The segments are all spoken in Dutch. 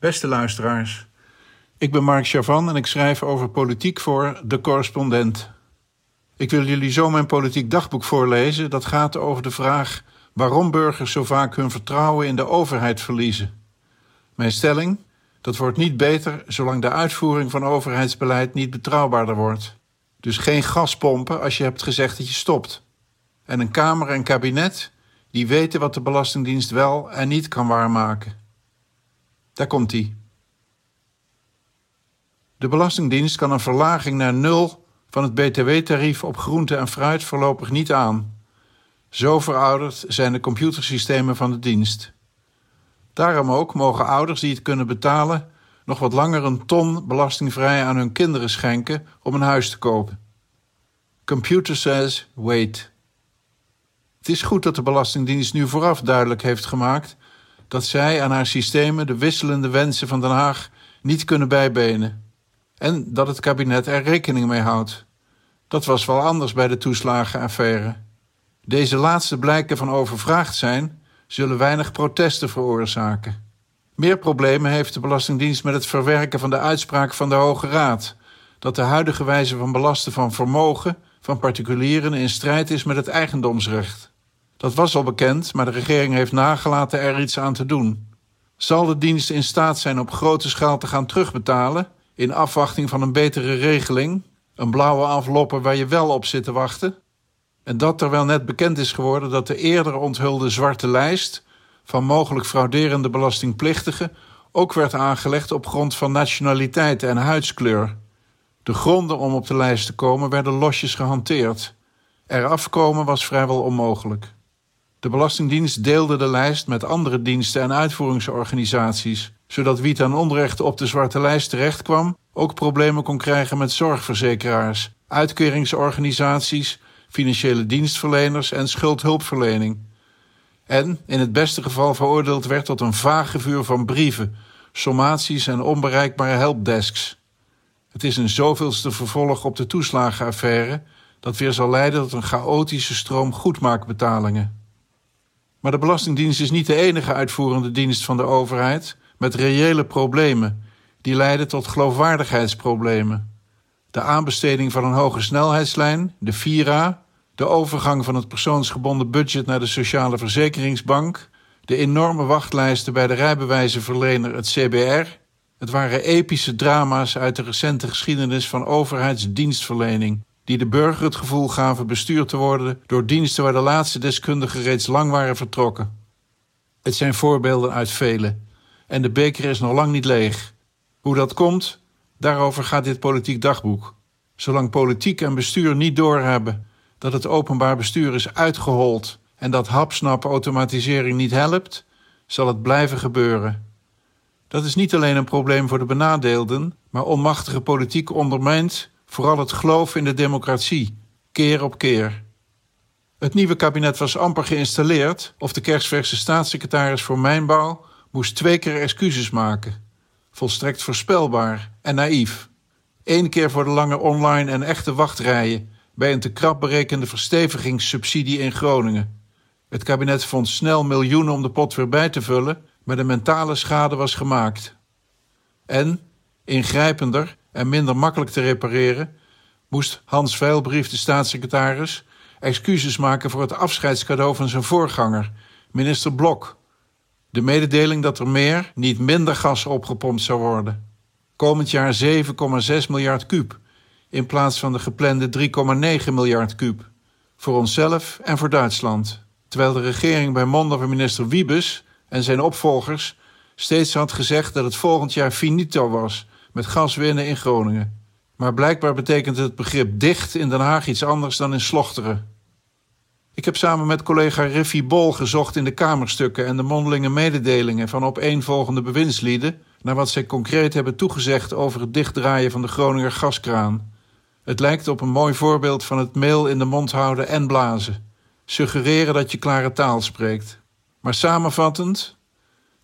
Beste luisteraars, ik ben Mark Chavan en ik schrijf over politiek voor De Correspondent. Ik wil jullie zo mijn politiek dagboek voorlezen. Dat gaat over de vraag waarom burgers zo vaak hun vertrouwen in de overheid verliezen. Mijn stelling: dat wordt niet beter zolang de uitvoering van overheidsbeleid niet betrouwbaarder wordt. Dus geen gaspompen als je hebt gezegd dat je stopt. En een Kamer en kabinet die weten wat de Belastingdienst wel en niet kan waarmaken. Daar komt hij. De Belastingdienst kan een verlaging naar nul van het btw-tarief op groente en fruit voorlopig niet aan. Zo verouderd zijn de computersystemen van de dienst. Daarom ook mogen ouders die het kunnen betalen nog wat langer een ton belastingvrij aan hun kinderen schenken om een huis te kopen. Computer says wait. Het is goed dat de Belastingdienst nu vooraf duidelijk heeft gemaakt dat zij aan haar systemen de wisselende wensen van Den Haag niet kunnen bijbenen. En dat het kabinet er rekening mee houdt. Dat was wel anders bij de toeslagenaffaire. Deze laatste blijken van overvraagd zijn, zullen weinig protesten veroorzaken. Meer problemen heeft de Belastingdienst met het verwerken van de uitspraak van de Hoge Raad, dat de huidige wijze van belasten van vermogen van particulieren in strijd is met het eigendomsrecht. Dat was al bekend, maar de regering heeft nagelaten er iets aan te doen. Zal de dienst in staat zijn op grote schaal te gaan terugbetalen, in afwachting van een betere regeling, een blauwe enveloppe waar je wel op zit te wachten? En dat terwijl net bekend is geworden dat de eerder onthulde zwarte lijst van mogelijk frauderende belastingplichtigen ook werd aangelegd op grond van nationaliteit en huidskleur. De gronden om op de lijst te komen werden losjes gehanteerd. Er afkomen was vrijwel onmogelijk. De Belastingdienst deelde de lijst met andere diensten en uitvoeringsorganisaties, zodat wie ten onrechte op de zwarte lijst terechtkwam ook problemen kon krijgen met zorgverzekeraars, uitkeringsorganisaties, financiële dienstverleners en schuldhulpverlening. En in het beste geval veroordeeld werd tot een vage vuur van brieven, sommaties en onbereikbare helpdesks. Het is een zoveelste vervolg op de toeslagenaffaire dat weer zal leiden tot een chaotische stroom goedmaakbetalingen. Maar de Belastingdienst is niet de enige uitvoerende dienst van de overheid met reële problemen die leiden tot geloofwaardigheidsproblemen. De aanbesteding van een hoge snelheidslijn, de Vira, de overgang van het persoonsgebonden budget naar de Sociale Verzekeringsbank, de enorme wachtlijsten bij de rijbewijzenverlener, het CBR. Het waren epische drama's uit de recente geschiedenis van overheidsdienstverlening, die de burger het gevoel gaven bestuurd te worden door diensten waar de laatste deskundigen reeds lang waren vertrokken. Het zijn voorbeelden uit vele, en de beker is nog lang niet leeg. Hoe dat komt, daarover gaat dit politiek dagboek. Zolang politiek en bestuur niet doorhebben dat het openbaar bestuur is uitgehold en dat hapsnap automatisering niet helpt, zal het blijven gebeuren. Dat is niet alleen een probleem voor de benadeelden, maar onmachtige politiek ondermijnt vooral het geloof in de democratie, keer op keer. Het nieuwe kabinet was amper geïnstalleerd of de kerstverse staatssecretaris voor Mijnbouw moest twee keer excuses maken. Volstrekt voorspelbaar en naïef. Eén keer voor de lange online en echte wachtrijen bij een te krap berekende verstevigingssubsidie in Groningen. Het kabinet vond snel miljoenen om de pot weer bij te vullen, maar de mentale schade was gemaakt. En, ingrijpender en minder makkelijk te repareren, moest Hans Veilbrief, de staatssecretaris, excuses maken voor het afscheidscadeau van zijn voorganger, minister Blok. De mededeling dat er meer, niet minder gas opgepompt zou worden. Komend jaar 7,6 miljard kuub in plaats van de geplande 3,9 miljard kuub. Voor onszelf en voor Duitsland. Terwijl de regering bij monden van minister Wiebes en zijn opvolgers steeds had gezegd dat het volgend jaar finito was met gas winnen in Groningen. Maar blijkbaar betekent het begrip dicht in Den Haag iets anders dan in Slochteren. Ik heb samen met collega Riffy Bol gezocht in de kamerstukken en de mondelinge mededelingen van opeenvolgende bewindslieden naar wat zij concreet hebben toegezegd over het dichtdraaien van de Groninger gaskraan. Het lijkt op een mooi voorbeeld van het meel in de mond houden en blazen. Suggereren dat je klare taal spreekt. Maar samenvattend,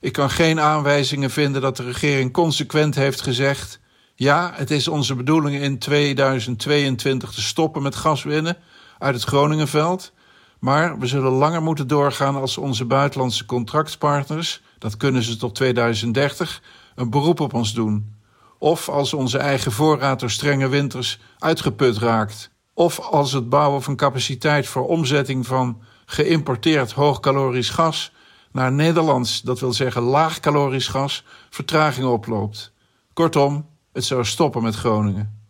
ik kan geen aanwijzingen vinden dat de regering consequent heeft gezegd: ja, het is onze bedoeling in 2022 te stoppen met gaswinnen uit het Groningenveld, maar we zullen langer moeten doorgaan als onze buitenlandse contractpartners, dat kunnen ze tot 2030, een beroep op ons doen. Of als onze eigen voorraad door strenge winters uitgeput raakt. Of als het bouwen van capaciteit voor omzetting van geïmporteerd hoogcalorisch gas naar Nederlands, dat wil zeggen laagcalorisch gas, vertraging oploopt. Kortom, het zou stoppen met Groningen.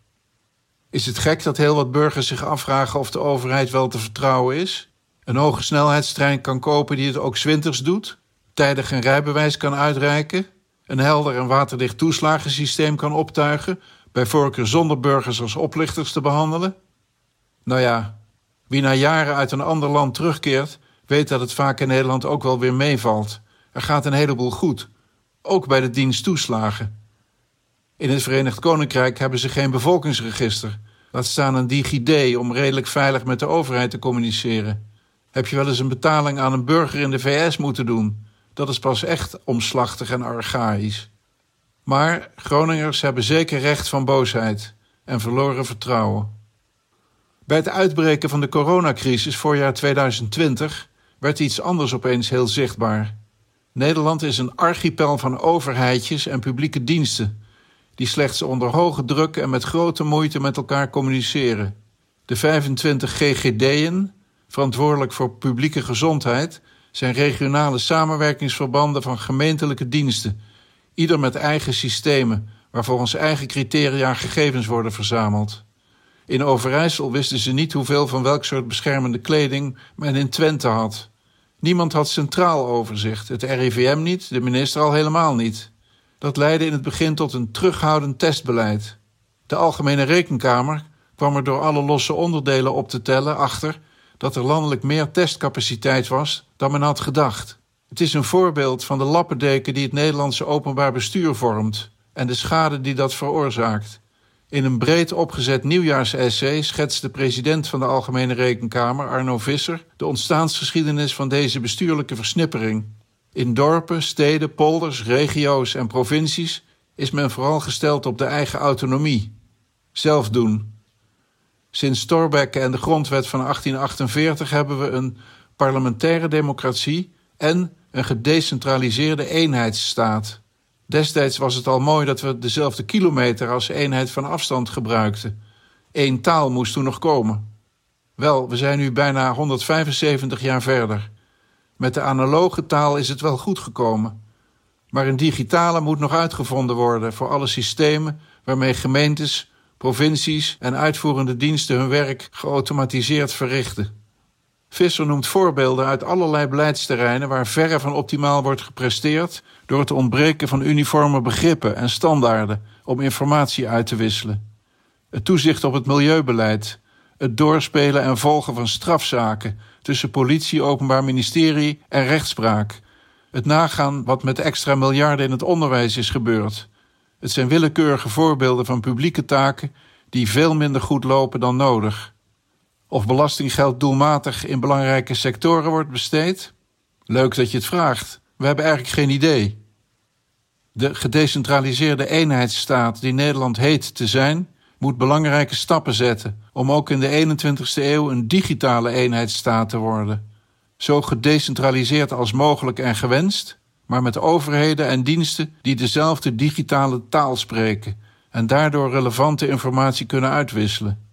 Is het gek dat heel wat burgers zich afvragen of de overheid wel te vertrouwen is? Een hoge snelheidstrein kan kopen die het ook zwinters doet? Tijdig een rijbewijs kan uitreiken? Een helder en waterdicht toeslagensysteem kan optuigen, bij voorkeur zonder burgers als oplichters te behandelen? Nou ja, wie na jaren uit een ander land terugkeert, weet dat het vaak in Nederland ook wel weer meevalt. Er gaat een heleboel goed, ook bij de dienst toeslagen. In het Verenigd Koninkrijk hebben ze geen bevolkingsregister. Laat staan een DigiD om redelijk veilig met de overheid te communiceren. Heb je wel eens een betaling aan een burger in de VS moeten doen? Dat is pas echt omslachtig en archaïs. Maar Groningers hebben zeker recht van boosheid en verloren vertrouwen. Bij het uitbreken van de coronacrisis voorjaar 2020 werd iets anders opeens heel zichtbaar. Nederland is een archipel van overheidjes en publieke diensten, die slechts onder hoge druk en met grote moeite met elkaar communiceren. De 25 GGD'en, verantwoordelijk voor publieke gezondheid, zijn regionale samenwerkingsverbanden van gemeentelijke diensten, ieder met eigen systemen, waar volgens eigen criteria gegevens worden verzameld. In Overijssel wisten ze niet hoeveel van welk soort beschermende kleding men in Twente had. Niemand had centraal overzicht, het RIVM niet, de minister al helemaal niet. Dat leidde in het begin tot een terughoudend testbeleid. De Algemene Rekenkamer kwam er door alle losse onderdelen op te tellen achter dat er landelijk meer testcapaciteit was dan men had gedacht. Het is een voorbeeld van de lappendeken die het Nederlandse openbaar bestuur vormt en de schade die dat veroorzaakt. In een breed opgezet nieuwjaarsessay schetst de president van de Algemene Rekenkamer, Arno Visser, de ontstaansgeschiedenis van deze bestuurlijke versnippering. In dorpen, steden, polders, regio's en provincies is men vooral gesteld op de eigen autonomie. Zelf doen. Sinds Thorbecke en de grondwet van 1848 hebben we een parlementaire democratie en een gedecentraliseerde eenheidsstaat. Destijds was het al mooi dat we dezelfde kilometer als eenheid van afstand gebruikten. Eén taal moest toen nog komen. Wel, we zijn nu bijna 175 jaar verder. Met de analoge taal is het wel goed gekomen. Maar een digitale moet nog uitgevonden worden voor alle systemen waarmee gemeentes, provincies en uitvoerende diensten hun werk geautomatiseerd verrichten. Visser noemt voorbeelden uit allerlei beleidsterreinen waar verre van optimaal wordt gepresteerd door het ontbreken van uniforme begrippen en standaarden om informatie uit te wisselen. Het toezicht op het milieubeleid, het doorspelen en volgen van strafzaken tussen politie, openbaar ministerie en rechtspraak, het nagaan wat met extra miljarden in het onderwijs is gebeurd. Het zijn willekeurige voorbeelden van publieke taken die veel minder goed lopen dan nodig. Of belastinggeld doelmatig in belangrijke sectoren wordt besteed? Leuk dat je het vraagt. We hebben eigenlijk geen idee. De gedecentraliseerde eenheidsstaat die Nederland heet te zijn, moet belangrijke stappen zetten om ook in de 21ste eeuw een digitale eenheidsstaat te worden. Zo gedecentraliseerd als mogelijk en gewenst, maar met overheden en diensten die dezelfde digitale taal spreken en daardoor relevante informatie kunnen uitwisselen.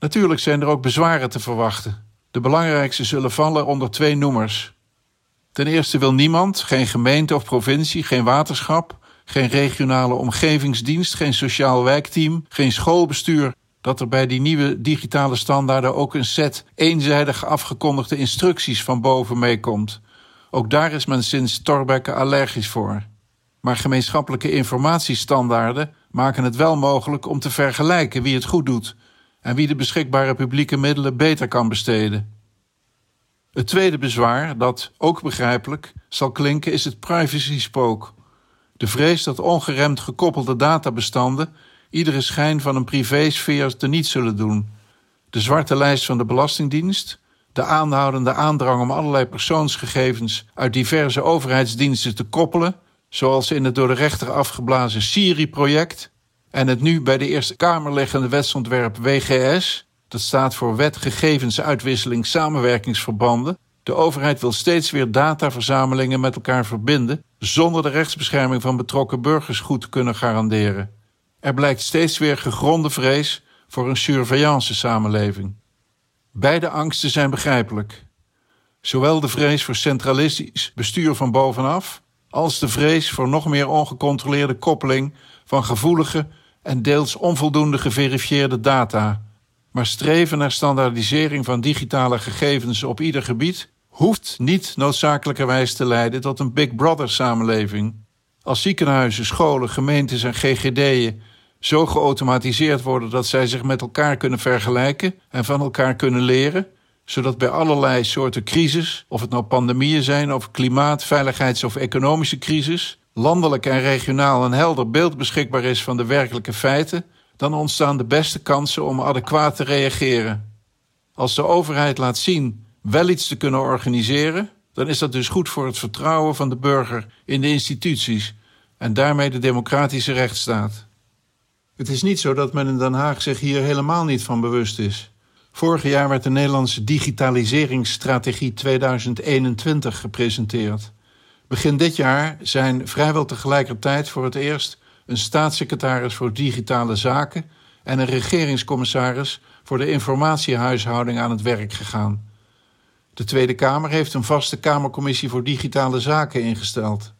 Natuurlijk zijn er ook bezwaren te verwachten. De belangrijkste zullen vallen onder twee noemers. Ten eerste wil niemand, geen gemeente of provincie, geen waterschap, geen regionale omgevingsdienst, geen sociaal wijkteam, geen schoolbestuur, dat er bij die nieuwe digitale standaarden ook een set eenzijdig afgekondigde instructies van boven meekomt. Ook daar is men sinds Thorbecke allergisch voor. Maar gemeenschappelijke informatiestandaarden maken het wel mogelijk om te vergelijken wie het goed doet en wie de beschikbare publieke middelen beter kan besteden. Het tweede bezwaar, dat ook begrijpelijk zal klinken, is het privacy-spook. De vrees dat ongeremd gekoppelde databestanden iedere schijn van een privésfeer teniet zullen doen. De zwarte lijst van de Belastingdienst, de aanhoudende aandrang om allerlei persoonsgegevens uit diverse overheidsdiensten te koppelen, zoals in het door de rechter afgeblazen Siri-project, en het nu bij de Eerste Kamer liggende wetsontwerp WGS, dat staat voor Wet Gegevensuitwisseling Samenwerkingsverbanden. De overheid wil steeds weer dataverzamelingen met elkaar verbinden, zonder de rechtsbescherming van betrokken burgers goed te kunnen garanderen. Er blijkt steeds weer gegronde vrees voor een surveillance samenleving. Beide angsten zijn begrijpelijk. Zowel de vrees voor centralistisch bestuur van bovenaf, als de vrees voor nog meer ongecontroleerde koppeling van gevoelige en deels onvoldoende geverifieerde data. Maar streven naar standaardisering van digitale gegevens op ieder gebied hoeft niet noodzakelijkerwijs te leiden tot een Big Brother samenleving. Als ziekenhuizen, scholen, gemeentes en GGD'en zo geautomatiseerd worden dat zij zich met elkaar kunnen vergelijken en van elkaar kunnen leren, zodat bij allerlei soorten crisis, of het nou pandemieën zijn of klimaat, veiligheids- of economische crisis, landelijk en regionaal een helder beeld beschikbaar is van de werkelijke feiten, dan ontstaan de beste kansen om adequaat te reageren. Als de overheid laat zien wel iets te kunnen organiseren, dan is dat dus goed voor het vertrouwen van de burger in de instituties en daarmee de democratische rechtsstaat. Het is niet zo dat men in Den Haag zich hier helemaal niet van bewust is. Vorig jaar werd de Nederlandse digitaliseringsstrategie 2021 gepresenteerd. Begin dit jaar zijn vrijwel tegelijkertijd voor het eerst een staatssecretaris voor digitale zaken en een regeringscommissaris voor de informatiehuishouding aan het werk gegaan. De Tweede Kamer heeft een vaste Kamercommissie voor digitale zaken ingesteld.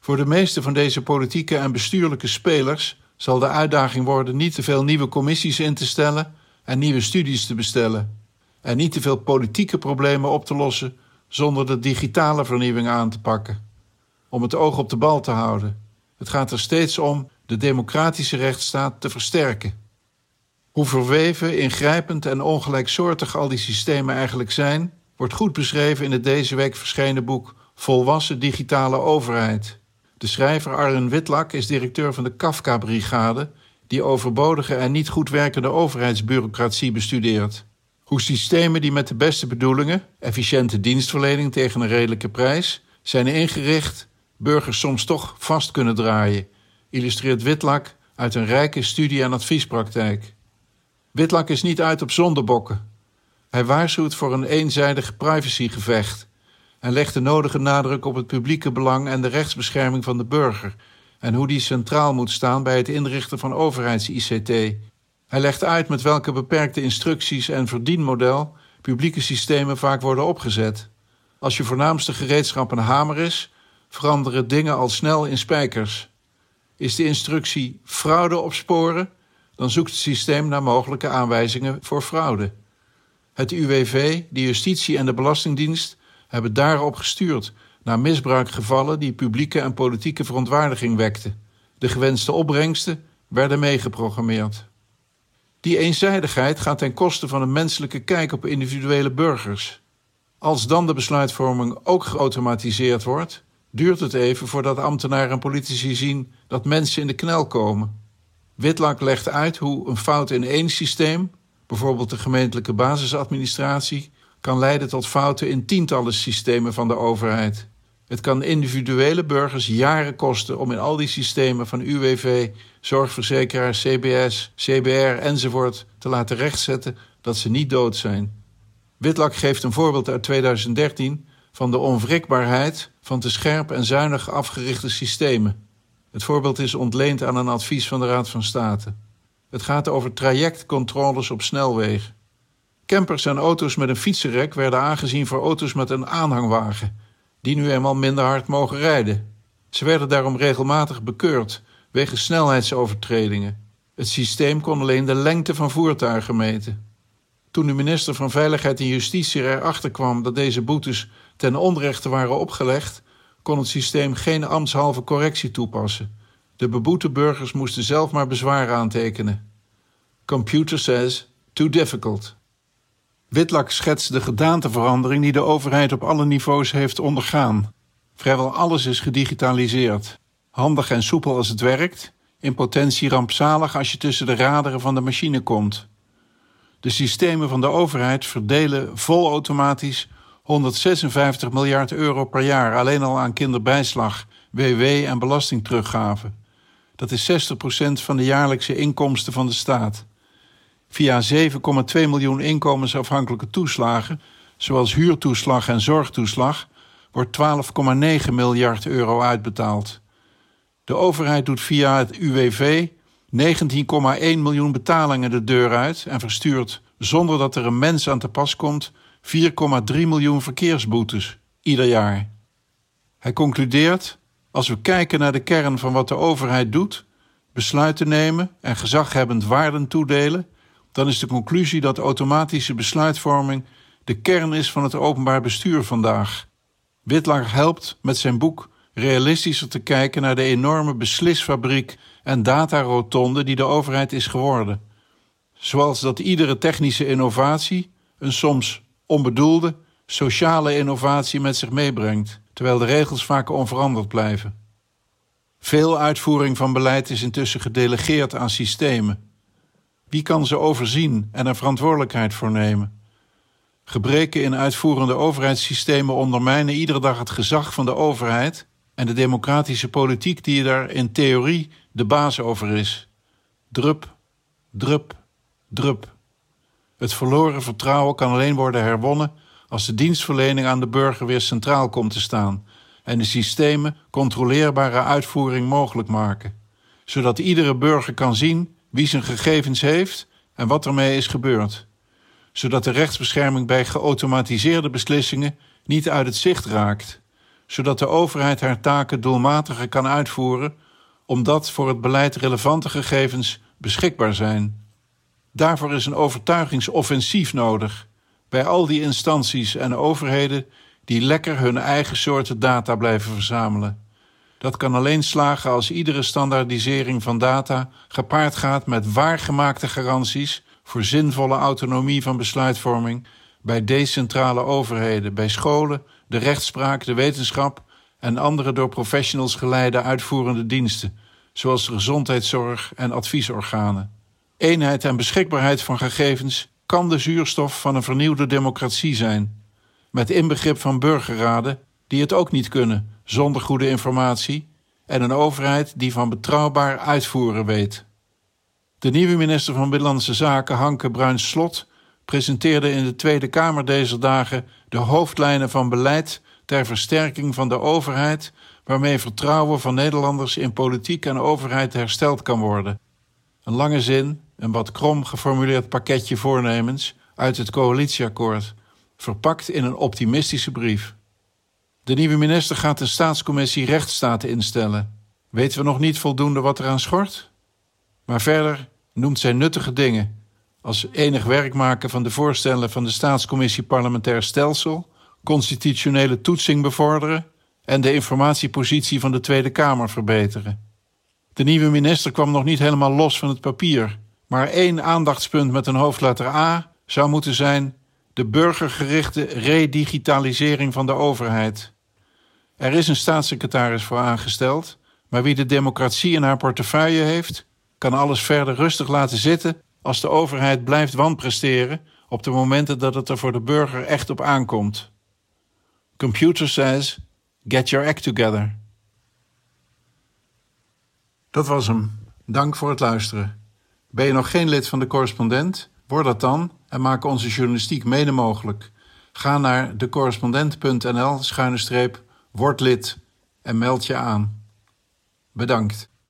Voor de meeste van deze politieke en bestuurlijke spelers zal de uitdaging worden niet te veel nieuwe commissies in te stellen en nieuwe studies te bestellen, en niet te veel politieke problemen op te lossen zonder de digitale vernieuwing aan te pakken. Om het oog op de bal te houden. Het gaat er steeds om de democratische rechtsstaat te versterken. Hoe verweven, ingrijpend en ongelijksoortig al die systemen eigenlijk zijn, wordt goed beschreven in het deze week verschenen boek Volwassen Digitale Overheid. De schrijver Arjen Witlak is directeur van de Kafka-brigade, die overbodige en niet goed werkende overheidsbureaucratie bestudeert. Hoe systemen die met de beste bedoelingen, efficiënte dienstverlening tegen een redelijke prijs, zijn ingericht, burgers soms toch vast kunnen draaien, illustreert Witlak uit een rijke studie- en adviespraktijk. Witlak is niet uit op zondebokken. Hij waarschuwt voor een eenzijdig privacygevecht en legt de nodige nadruk op het publieke belang en de rechtsbescherming van de burger en hoe die centraal moet staan bij het inrichten van overheids-ICT. Hij legt uit met welke beperkte instructies en verdienmodel publieke systemen vaak worden opgezet. Als je voornaamste gereedschap een hamer is, veranderen dingen al snel in spijkers. Is de instructie fraude opsporen, dan zoekt het systeem naar mogelijke aanwijzingen voor fraude. Het UWV, de justitie en de Belastingdienst hebben daarop gestuurd naar misbruikgevallen die publieke en politieke verontwaardiging wekten. De gewenste opbrengsten werden meegeprogrammeerd. Die eenzijdigheid gaat ten koste van een menselijke kijk op individuele burgers. Als dan de besluitvorming ook geautomatiseerd wordt, duurt het even voordat ambtenaren en politici zien dat mensen in de knel komen. Witlak legt uit hoe een fout in één systeem, bijvoorbeeld de gemeentelijke basisadministratie, kan leiden tot fouten in tientallen systemen van de overheid. Het kan individuele burgers jaren kosten om in al die systemen van UWV, zorgverzekeraar, CBS, CBR enzovoort te laten rechtzetten dat ze niet dood zijn. Witlak geeft een voorbeeld uit 2013 van de onwrikbaarheid van te scherp en zuinig afgerichte systemen. Het voorbeeld is ontleend aan een advies van de Raad van State. Het gaat over trajectcontroles op snelwegen. Campers en auto's met een fietsenrek werden aangezien voor auto's met een aanhangwagen, die nu eenmaal minder hard mogen rijden. Ze werden daarom regelmatig bekeurd wegens snelheidsovertredingen. Het systeem kon alleen de lengte van voertuigen meten. Toen de minister van Veiligheid en Justitie erachter kwam dat deze boetes ten onrechte waren opgelegd, kon het systeem geen ambtshalve correctie toepassen. De beboete burgers moesten zelf maar bezwaar aantekenen. Computer says too difficult. Witlak schetst de gedaanteverandering die de overheid op alle niveaus heeft ondergaan. Vrijwel alles is gedigitaliseerd. Handig en soepel als het werkt, in potentie rampzalig als je tussen de raderen van de machine komt. De systemen van de overheid verdelen volautomatisch 156 miljard euro per jaar alleen al aan kinderbijslag, WW en belastingteruggave. Dat is 60% van de jaarlijkse inkomsten van de staat. Via 7,2 miljoen inkomensafhankelijke toeslagen, zoals huurtoeslag en zorgtoeslag, wordt 12,9 miljard euro uitbetaald. De overheid doet via het UWV 19,1 miljoen betalingen de deur uit en verstuurt, zonder dat er een mens aan te pas komt, 4,3 miljoen verkeersboetes ieder jaar. Hij concludeert: als we kijken naar de kern van wat de overheid doet, besluiten nemen en gezaghebbend waarden toedelen, dan is de conclusie dat automatische besluitvorming de kern is van het openbaar bestuur vandaag. Witlag helpt met zijn boek realistischer te kijken naar de enorme beslisfabriek en datarotonde die de overheid is geworden. Zoals dat iedere technische innovatie een soms onbedoelde sociale innovatie met zich meebrengt, terwijl de regels vaak onveranderd blijven. Veel uitvoering van beleid is intussen gedelegeerd aan systemen. Wie kan ze overzien en er verantwoordelijkheid voor nemen? Gebreken in uitvoerende overheidssystemen ondermijnen iedere dag het gezag van de overheid en de democratische politiek die daar in theorie de baas over is. Drup, drup, drup. Het verloren vertrouwen kan alleen worden herwonnen als de dienstverlening aan de burger weer centraal komt te staan en de systemen controleerbare uitvoering mogelijk maken, zodat iedere burger kan zien wie zijn gegevens heeft en wat ermee is gebeurd, zodat de rechtsbescherming bij geautomatiseerde beslissingen niet uit het zicht raakt, zodat de overheid haar taken doelmatiger kan uitvoeren, omdat voor het beleid relevante gegevens beschikbaar zijn. Daarvoor is een overtuigingsoffensief nodig bij al die instanties en overheden die lekker hun eigen soorten data blijven verzamelen. Dat kan alleen slagen als iedere standaardisering van data gepaard gaat met waargemaakte garanties voor zinvolle autonomie van besluitvorming bij decentrale overheden, bij scholen, de rechtspraak, de wetenschap en andere door professionals geleide uitvoerende diensten, zoals de gezondheidszorg en adviesorganen. Eenheid en beschikbaarheid van gegevens kan de zuurstof van een vernieuwde democratie zijn, met inbegrip van burgerraden die het ook niet kunnen zonder goede informatie en een overheid die van betrouwbaar uitvoeren weet. De nieuwe minister van Binnenlandse Zaken, Hanke Bruins-Slot, presenteerde in de Tweede Kamer deze dagen de hoofdlijnen van beleid ter versterking van de overheid, waarmee vertrouwen van Nederlanders in politiek en overheid hersteld kan worden. Een lange zin, een wat krom geformuleerd pakketje voornemens uit het coalitieakkoord, verpakt in een optimistische brief. De nieuwe minister gaat de staatscommissie rechtsstaat instellen. Weten we nog niet voldoende wat eraan schort? Maar verder noemt zij nuttige dingen, als enig werk maken van de voorstellen van de staatscommissie parlementair stelsel, constitutionele toetsing bevorderen en de informatiepositie van de Tweede Kamer verbeteren. De nieuwe minister kwam nog niet helemaal los van het papier, maar één aandachtspunt met een hoofdletter A zou moeten zijn de burgergerichte redigitalisering van de overheid. Er is een staatssecretaris voor aangesteld, maar wie de democratie in haar portefeuille heeft, kan alles verder rustig laten zitten als de overheid blijft wanpresteren op de momenten dat het er voor de burger echt op aankomt. Computer says, get your act together. Dat was hem. Dank voor het luisteren. Ben je nog geen lid van de correspondent? Word dat dan en maak onze journalistiek mede mogelijk. Ga naar decorrespondent.nl schuine streep word lid en meld je aan. Bedankt.